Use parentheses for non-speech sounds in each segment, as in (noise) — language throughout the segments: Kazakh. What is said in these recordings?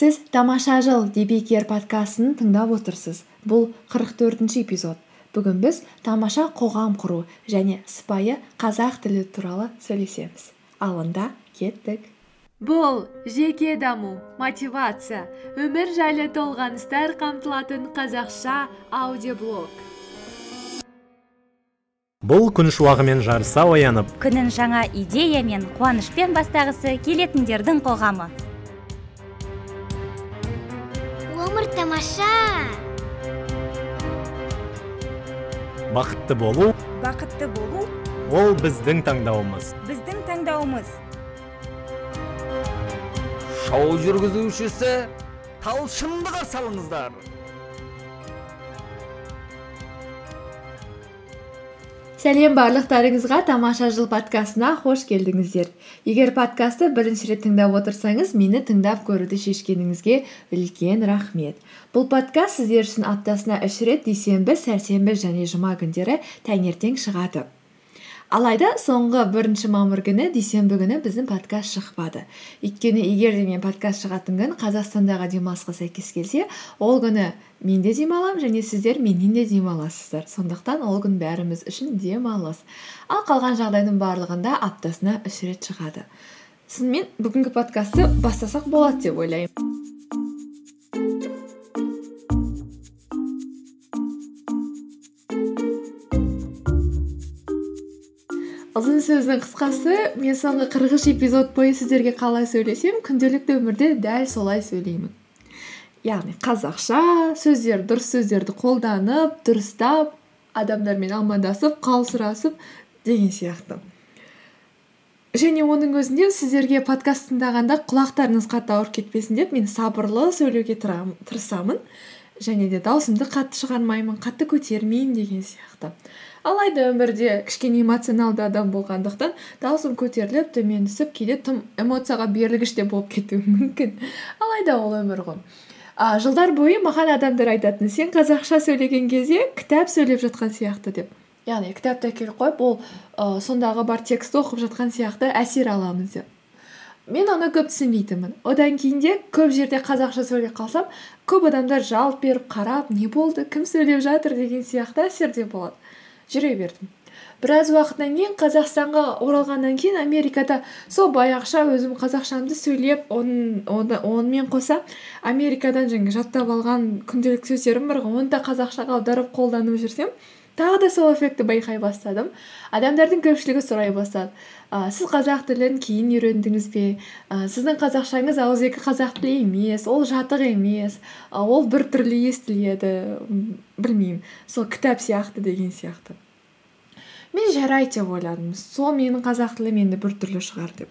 сіз тамаша жыл дебекер подкастын тыңдап отырсыз. Бұл қырық төртінші эпизод. Бүгін біз тамаша қоғам құру және сыпайы қазақ тілі туралы сөйлесеміз. Ал онда кеттік. Бұл жеке даму мотивация өмір жайлы толғаныстар қамтылатын қазақша аудиоблог. Бұл күн шуағымен жарыса оянып күнін жаңа идея мен қуанышпен бастағысы келетіндердің қоғамы. Бақытты болу бақытты болу ол біздің таңдауымыз. біздің таңдауымыз. Шоу жүргізушісі талшынды қарсы алыңыздар. Сәлем барлықтарыңызға тамаша жыл подкастына қош келдіңіздер. Егер подкастты бірінші рет тыңдап отырсаңыз мені тыңдап көруді шешкеніңізге үлкен рахмет. Бұл подкаст сіздер үшін аптасына үш рет дүйсенбі сәрсенбі және жұма күндері таңертең шығады. Алайда соңғы бірінші мамыр күні дүйсенбі күні біздің подкаст шықпады. Өйткені егер де мен подкаст шығатын күн қазақстандағы демалысқа сәйкес келсе ол күні мен де демаламын және сіздер менен де демаласыздар. Сондықтан ол күн бәріміз үшін демалыс. Ал қалған жағдайдың барлығында аптасына үш рет шығады. Сонымен бүгінгі подкастты бастасақ болады деп ойлаймын. Ұзын сөздің қысқасы мен соңғы қырық үш эпизод бойы сіздерге қалай сөйлесем күнделікті өмірде дәл солай сөйлеймін. Яғни қазақша сөздер дұрыс сөздерді қолданып дұрыстап адамдармен амандасып қал сұрасып деген сияқты. Және оның өзінде сіздерге подкаст тыңдағанда құлақтарыңыз қатты ауырып кетпесін деп мен сабырлы сөйлеуге тырысамын. Және де даусымды қатты шығармаймын қатты көтермеймін деген сияқты. Алайда өмірде кішкене эмоционалды адам болғандықтан даусым көтеріліп төмен түсіп кейде тым эмоцияға берілгіш те болып кетуім мүмкін. Алайда ол өмір ғой. А, жылдар бойы маған адамдар айтатын сен қазақша сөйлеген кезде кітап сөйлеп жатқан сияқты деп. Яғни кітапты әкеліп қойып ол ә, сондағы бар текстті оқып жатқан сияқты әсер аламыз деп. Мен оны көп түсінбейтінмін. Одан кейін де көп жерде қазақша сөйлеп қалсам көп адамдар жалт беріп қарап не болды кім сөйлеп жатыр? деген сияқты әсерде болады. Жүре бердім. Біраз уақыттан кейін қазақстанға оралғаннан кейін америкада сол баяғыша өзім қазақшамды сөйлеп онымен қоса америкадан жаңағы жаттап алған күнделік сөздерім бар ғой. Оны да қазақшаға аударып қолданып жүрсем тағы да сол эффектті байқай бастадым. Адамдардың көпшілігі сұрай бастады. Ә, сіз қазақ тілін кейін үйрендіңіз бе? Ә, сіздің қазақшаңыз ауызекі қазақ тілі емес ол жатық емес. Ә, ол біртүрлі естіледі. Білмеймін. Сол кітап сияқты деген сияқты. Мен жарайды деп ойладым. Сол менің қазақ тілім енді біртүрлі шығар деп.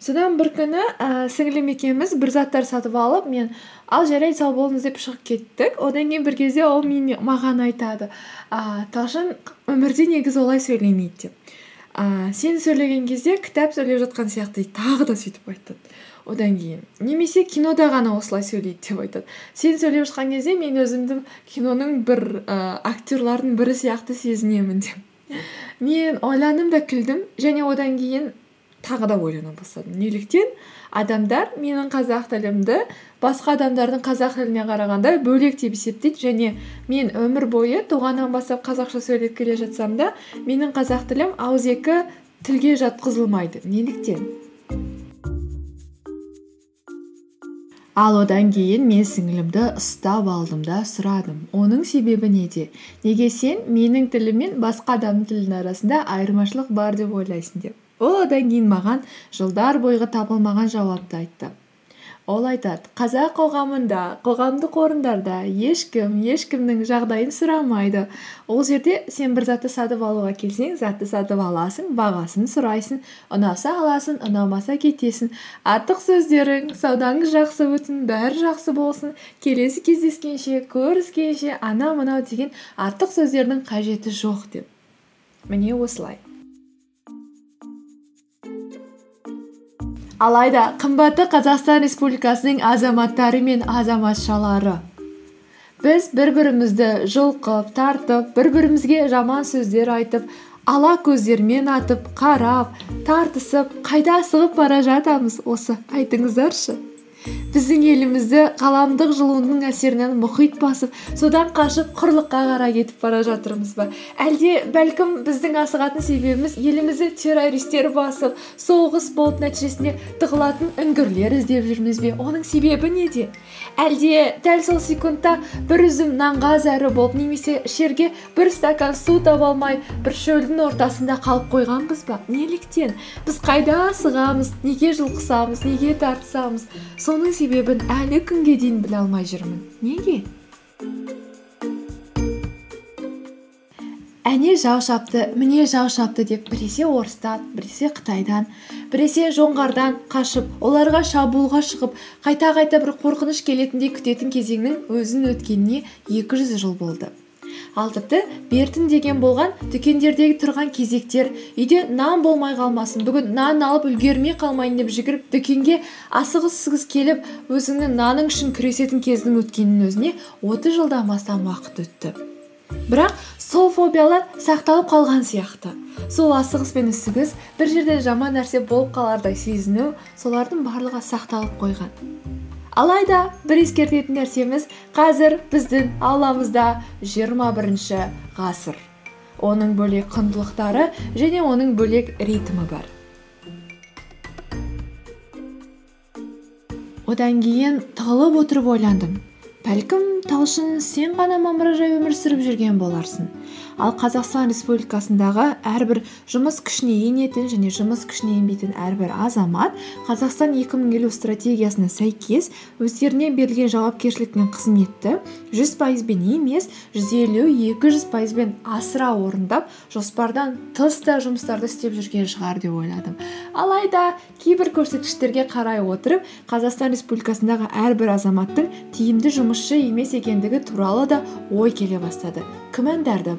Содан бір күні ә, сіңілім екеуміз бір заттар сатып алып мен ал жарайды сау болыңыз деп шығып кеттік. Одан кейін бір кезде ол мен, маған айтады ә, талшын өмірде негізі олай сөйлемейді деп. Ә, сен сөйлеген кезде кітап сөйлеп жатқан сияқты дейді тағы да сөйтіп айтады. Одан кейін немесе кинода ғана осылай сөйлейді деп айтады. Сен сөйлеп жатқан кезде мен өзімді киноның бір ә, актерлардың бірі сияқты сезінемін деп. (laughs) Мен ойландым да күлдім. Және одан кейін тағы да ойлана бастадым. Неліктен адамдар менің қазақ тілімді басқа адамдардың қазақ тіліне қарағанда бөлек деп есептейді. Және мен өмір бойы туғаннан бастап қазақша сөйлеп келе жатсам да менің қазақ тілім ауызекі тілге жатқызылмайды. Неліктен? Ал одан кейін мен сіңілімді ұстап алдым да сұрадым. Оның себебі неде? Неге сен менің тілім мен басқа адамның тілінің арасында айырмашылық бар деп ойлайсың деп? Ол одан кейін маған жылдар бойғы табылмаған жауапты айтты. Ол айтады қазақ қоғамында қоғамдық орындарда ешкім ешкімнің жағдайын сұрамайды. Ол жерде сен бір затты сатып алуға келсең затты сатып аласың бағасын сұрайсың ұнаса аласың ұнамаса кетесің. Артық сөздерің саудаңыз жақсы өтсін бәрі жақсы болсын. Келесі кездескенше көріскенше анау мынау деген артық сөздердің қажеті жоқ деп. Міне осылай. Алайда қымбатты қазақстан республикасының азаматтары мен азаматшалары. Біз бір бірімізді жұлқып тартып бір бірімізге жаман сөздер айтып ала көздермен атып қарап тартысып қайда асығып бара жатамыз осы. Айтыңыздаршы. Біздің елімізді ғаламдық жылуының әсерінен мұхит басып содан қашып құрлыққа қарай кетіп бара жатырмыз ба? Әлде бәлкім біздің асығатын себебіміз елімізді террористер басып соғыс болып нәтижесінде тығылатын үңгірлер іздеп жүрміз бе? Оның себебі неде? Әлде дәл сол секундта бір үзім нанға зәру болып немесе ішерге бір стакан су таба алмай бір шөлдің ортасында қалып қойғанбыз ба? Неліктен? Біз қайда асығамыз? Неге жұлқысамыз неге тартысамыз? Соның себебін әлі күнге дейін біле алмай жүрмін. Неге? Әне жау шапты міне жау шапты деп біресе орыстан біресе қытайдан біресе жоңғардан қашып оларға шабуылға шығып қайта қайта бір қорқыныш келетіндей күтетін кезеңнің өзін өткеніне екі жүз жыл болды. Ал тіпті бертін деген болған дүкендердегі тұрған кезектер үйде нан болмай қалмасын бүгін нан алып үлгермей қалмайын деп жүгіріп дүкенге асығыс келіп өзіңнің наның үшін күресетін кездің өткенінің өзіне отыз жылдан астам уақыт өтті. Бірақ сол фобиялар сақталып қалған сияқты. Сол асығыс пен үсігіс бір жерде жаман нәрсе болып қалардай сезіну солардың барлығы сақталып қойған. Алайда бір ескертетін нәрсеміз қазір біздің ауламызда 21 бірінші ғасыр. Оның бөлек құндылықтары және оның бөлек ритмі бар. Одан кейін тығылып отырып ойландым. Бәлкім талшын сен ғана мамыражай өмір сүріп жүрген боларсың. Ал қазақстан республикасындағы әрбір жұмыс күшіне енетін және жұмыс күшіне енбейтін әрбір азамат қазақстан 2050 стратегиясына сәйкес өздеріне берілген жауапкершілік пен қызметті жүз пайызбен емес жүз елу екі жүз пайызбен асыра орындап жоспардан тыс та жұмыстарды істеп жүрген шығар деп ойладым. Алайда кейбір көрсеткіштерге қарай отырып қазақстан республикасындағы әрбір азаматтың тиімді жұмысшы емес екендігі туралы да ой келе бастады. Күмәндар да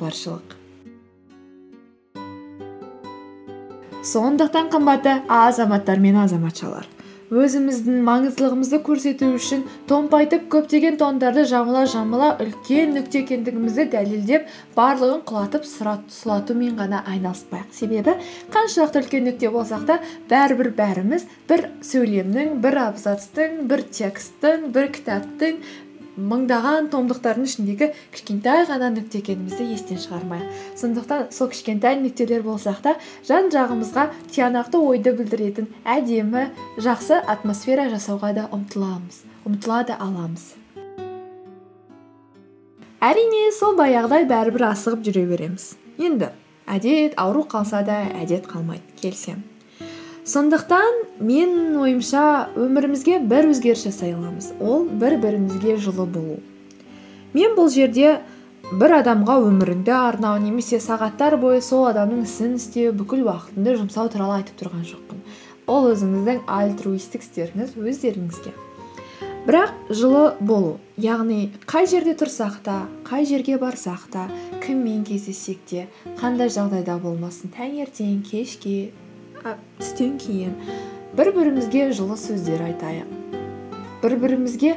сондықтан қымбатты азаматтар мен азаматшалар өзіміздің маңыздылығымызды көрсету үшін томпайтып көптеген тондарды жамыла жамыла үлкен нүкте екендігімізді дәлелдеп барлығын құлатып сұлатумен ғана айналыспайық. Себебі қаншалықты үлкен нүкте болсақ та бәрібір бәріміз бір сөйлемнің бір абзацтың бір тексттің бір кітаптың мыңдаған томдықтардың ішіндегі кішкентай ғана нүкте екенімізді естен шығармайық. Сондықтан сол кішкентай нүктелер болсақ та жан жағымызға тиянақты ойды білдіретін әдемі жақсы атмосфера жасауға да ұмтыламыз ұмтыла да аламыз. Әрине сол баяғыдай бәрібір асығып жүре береміз. Енді әдет ауру қалса да әдет қалмайды. Келісемін. Сондықтан мен ойымша өмірімізге бір өзгеріс жасай аламыз. Ол бір бірімізге жылы болу. Мен бұл жерде бір адамға өміріңді арнау немесе сағаттар бойы сол адамның ісін істеу бүкіл уақытыңды жұмсау туралы айтып тұрған жоқпын. Ол өзіңіздің альтруистік істеріңіз өздеріңізге. Бірақ жылы болу яғни қай жерде тұрсақ та қай жерге барсақ та кіммен кездессек те қандай жағдайда болмасын таңертең кешке түстен кейін бір бірімізге жылы сөздер айтайық. Бір бірімізге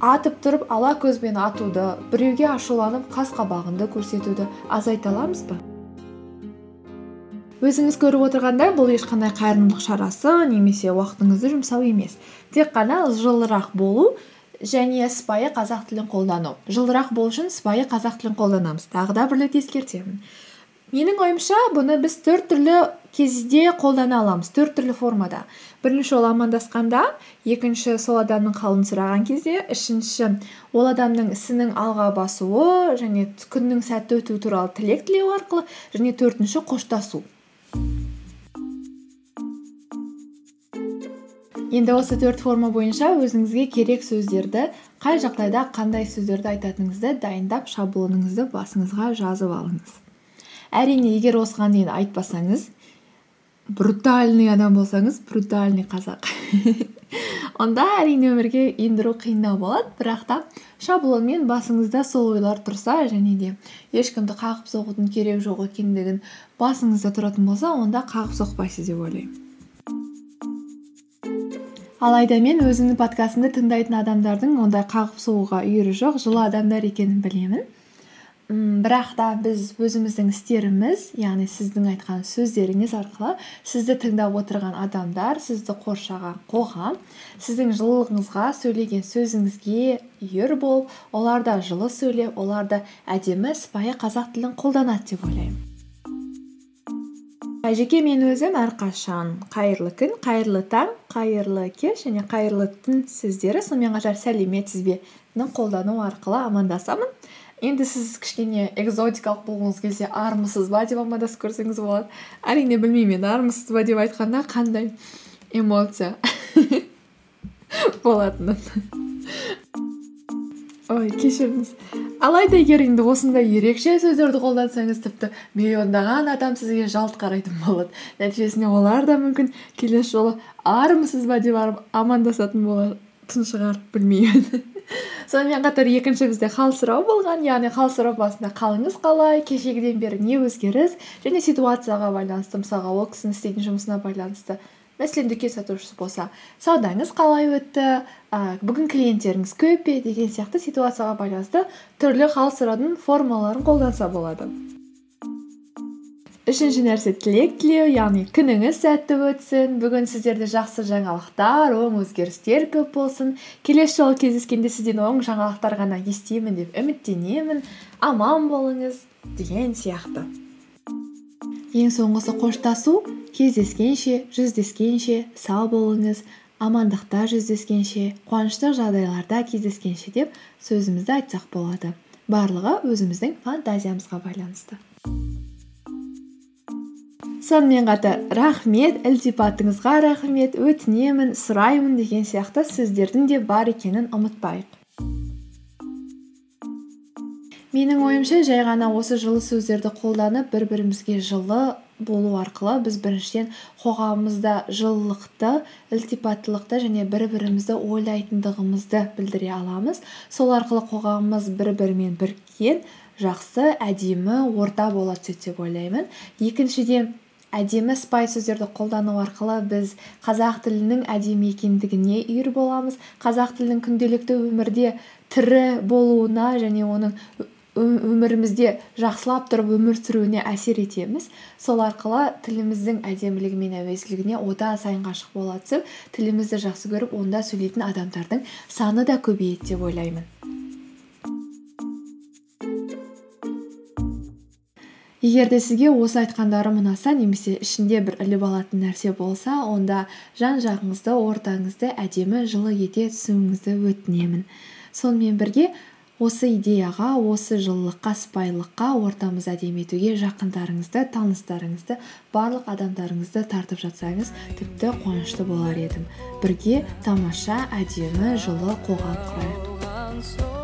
атып тұрып ала көзбен атуды біреуге ашуланып қас қабағынды көрсетуді азайта аламыз ба? Өзіңіз көріп отырғандай бұл ешқандай қайырымдылық шарасы немесе уақытыңызды жұмсау емес. Тек қана жылырақ болу және сыпайы қазақ тілін қолдану. Жылырақ болу үшін сыпайы қазақ тілін қолданамыз. Тағы да бір рет ескертемін. Менің ойымша бұны біз төрт түрлі кезде қолдана аламыз. Төрт түрлі формада. Бірінші ол амандасқанда екінші сол адамның қалын сұраған кезде үшінші ол адамның ісінің алға басуы және күннің сәтті өтуі туралы тілек тілеу арқылы және төртінші қоштасу. Енді осы төрт форма бойынша өзіңізге керек сөздерді қай жағдайда қандай сөздерді айтатыныңызды дайындап шаблоныңызды басыңызға жазып алыңыз. Әрине егер осыған дейін айтпасаңыз брутальный адам болсаңыз брутальный қазақ. (laughs) Онда әрине өмірге ендіру қиындау болады бірақ та шаблонмен басыңызда сол ойлар тұрса және де ешкімді қағып соғудың керегі жоқ екендігін басыңызда тұратын болса онда қағып соқпайсыз деп ойлаймын. Алайда мен өзімнің подкастымды тыңдайтын адамдардың ондай қағып соғуға үйірі жоқ жылы адамдар екенін білемін. М бірақ та біз өзіміздің істеріміз яғни сіздің айтқан сөздеріңіз арқылы сізді тыңдап отырған адамдар сізді қоршаған қоғам сіздің жылылығыңызға сөйлеген сөзіңізге үйір болып олар да жылы сөйлеп олар да әдемі сыпайы қазақ тілін қолданады деп ойлаймын. Жеке мен өзім әрқашан қайырлы күн қайырлы таң қайырлы кеш және қайырлы түн сөздері сонымен қатар сәлеметсіз бені қолдану арқылы амандасамын. Енді сіз кішкене экзотикалық болғыңыз келсе армысыз ба деп амандасып көрсеңіз болады. Әрине білмеймін енді армысыз ба деп айтқанда қандай эмоция (laughs) болатынын ой кешіріңіз. Алайда егер енді осындай ерекше сөздерді қолдансаңыз тіпті миллиондаған адам сізге жалт қарайтын болады. Нәтижесінде олар да мүмкін келесі жолы армысыз ба деп амандасатын болатын шығар білмеймін. Сонымен қатар екінші бізде хал сұрау болған яғни хал сұрау басында қалыңыз қалай кешегіден бері не өзгеріс және ситуацияға байланысты мысалға ол кісінің істейтін жұмысына байланысты мәселен дүкен сатушысы болса саудаңыз қалай өтті ә, бүгін клиенттеріңіз көп пе деген сияқты ситуацияға байланысты түрлі хал сұраудың формаларын қолданса болады. Үшінші нәрсе тілек тілеу яғни күніңіз сәтті өтсін. Бүгін сіздерде жақсы жаңалықтар оң өзгерістер көп болсын. Келесі жолы кездескенде сізден оң жаңалықтар ғана естимін деп үміттенемін. Аман болыңыз деген сияқты. Ең соңғысы қоштасу кездескенше жүздескенше сау болыңыз. Амандықта жүздескенше қуанышты жағдайларда кездескенше деп сөзімізді айтсақ болады. Барлығы өзіміздің фантазиямызға байланысты. Сонымен қатар рахмет ілтипатыңызға рахмет өтінемін сұраймын деген сияқты сөздердің де бар екенін ұмытпайық. Менің ойымша жай ғана осы жылы сөздерді қолданып бір бірімізге жылы болу арқылы біз біріншіден қоғамымызда жылылықты ілтипаттылықты және бір бірімізді ойлайтындығымызды білдіре аламыз. Сол арқылы қоғамымыз бір бірімен біріккен жақсы әдемі орта бола түседі деп ойлаймын. Екіншіден әдемі сыпайы сөздерді қолдану арқылы біз қазақ тілінің әдемі екендігіне үйір боламыз. Қазақ тілінің күнделікті өмірде тірі болуына және оның өмірімізде жақсылап тұрып өмір сүруіне әсер етеміз. Сол арқылы тіліміздің әдемілігі мен әуезділігіне одан сайын ғашық бола түсіп тілімізді жақсы көріп онда сөйлейтін адамдардың саны да көбейеді деп ойлаймын. Егер де сізге осы айтқандарым ұнаса немесе ішінде бір іліп алатын нәрсе болса онда жан жағыңызды ортаңызды әдемі жылы ете түсуіңізді өтінемін. Сонымен бірге осы идеяға осы жылылыққа сыпайылыққа ортамызды әдемі етуге жақындарыңызды таныстарыңызды барлық адамдарыңызды тартып жатсаңыз тіпті қуанышты болар едім. Бірге тамаша әдемі жылы қоғам құрайық.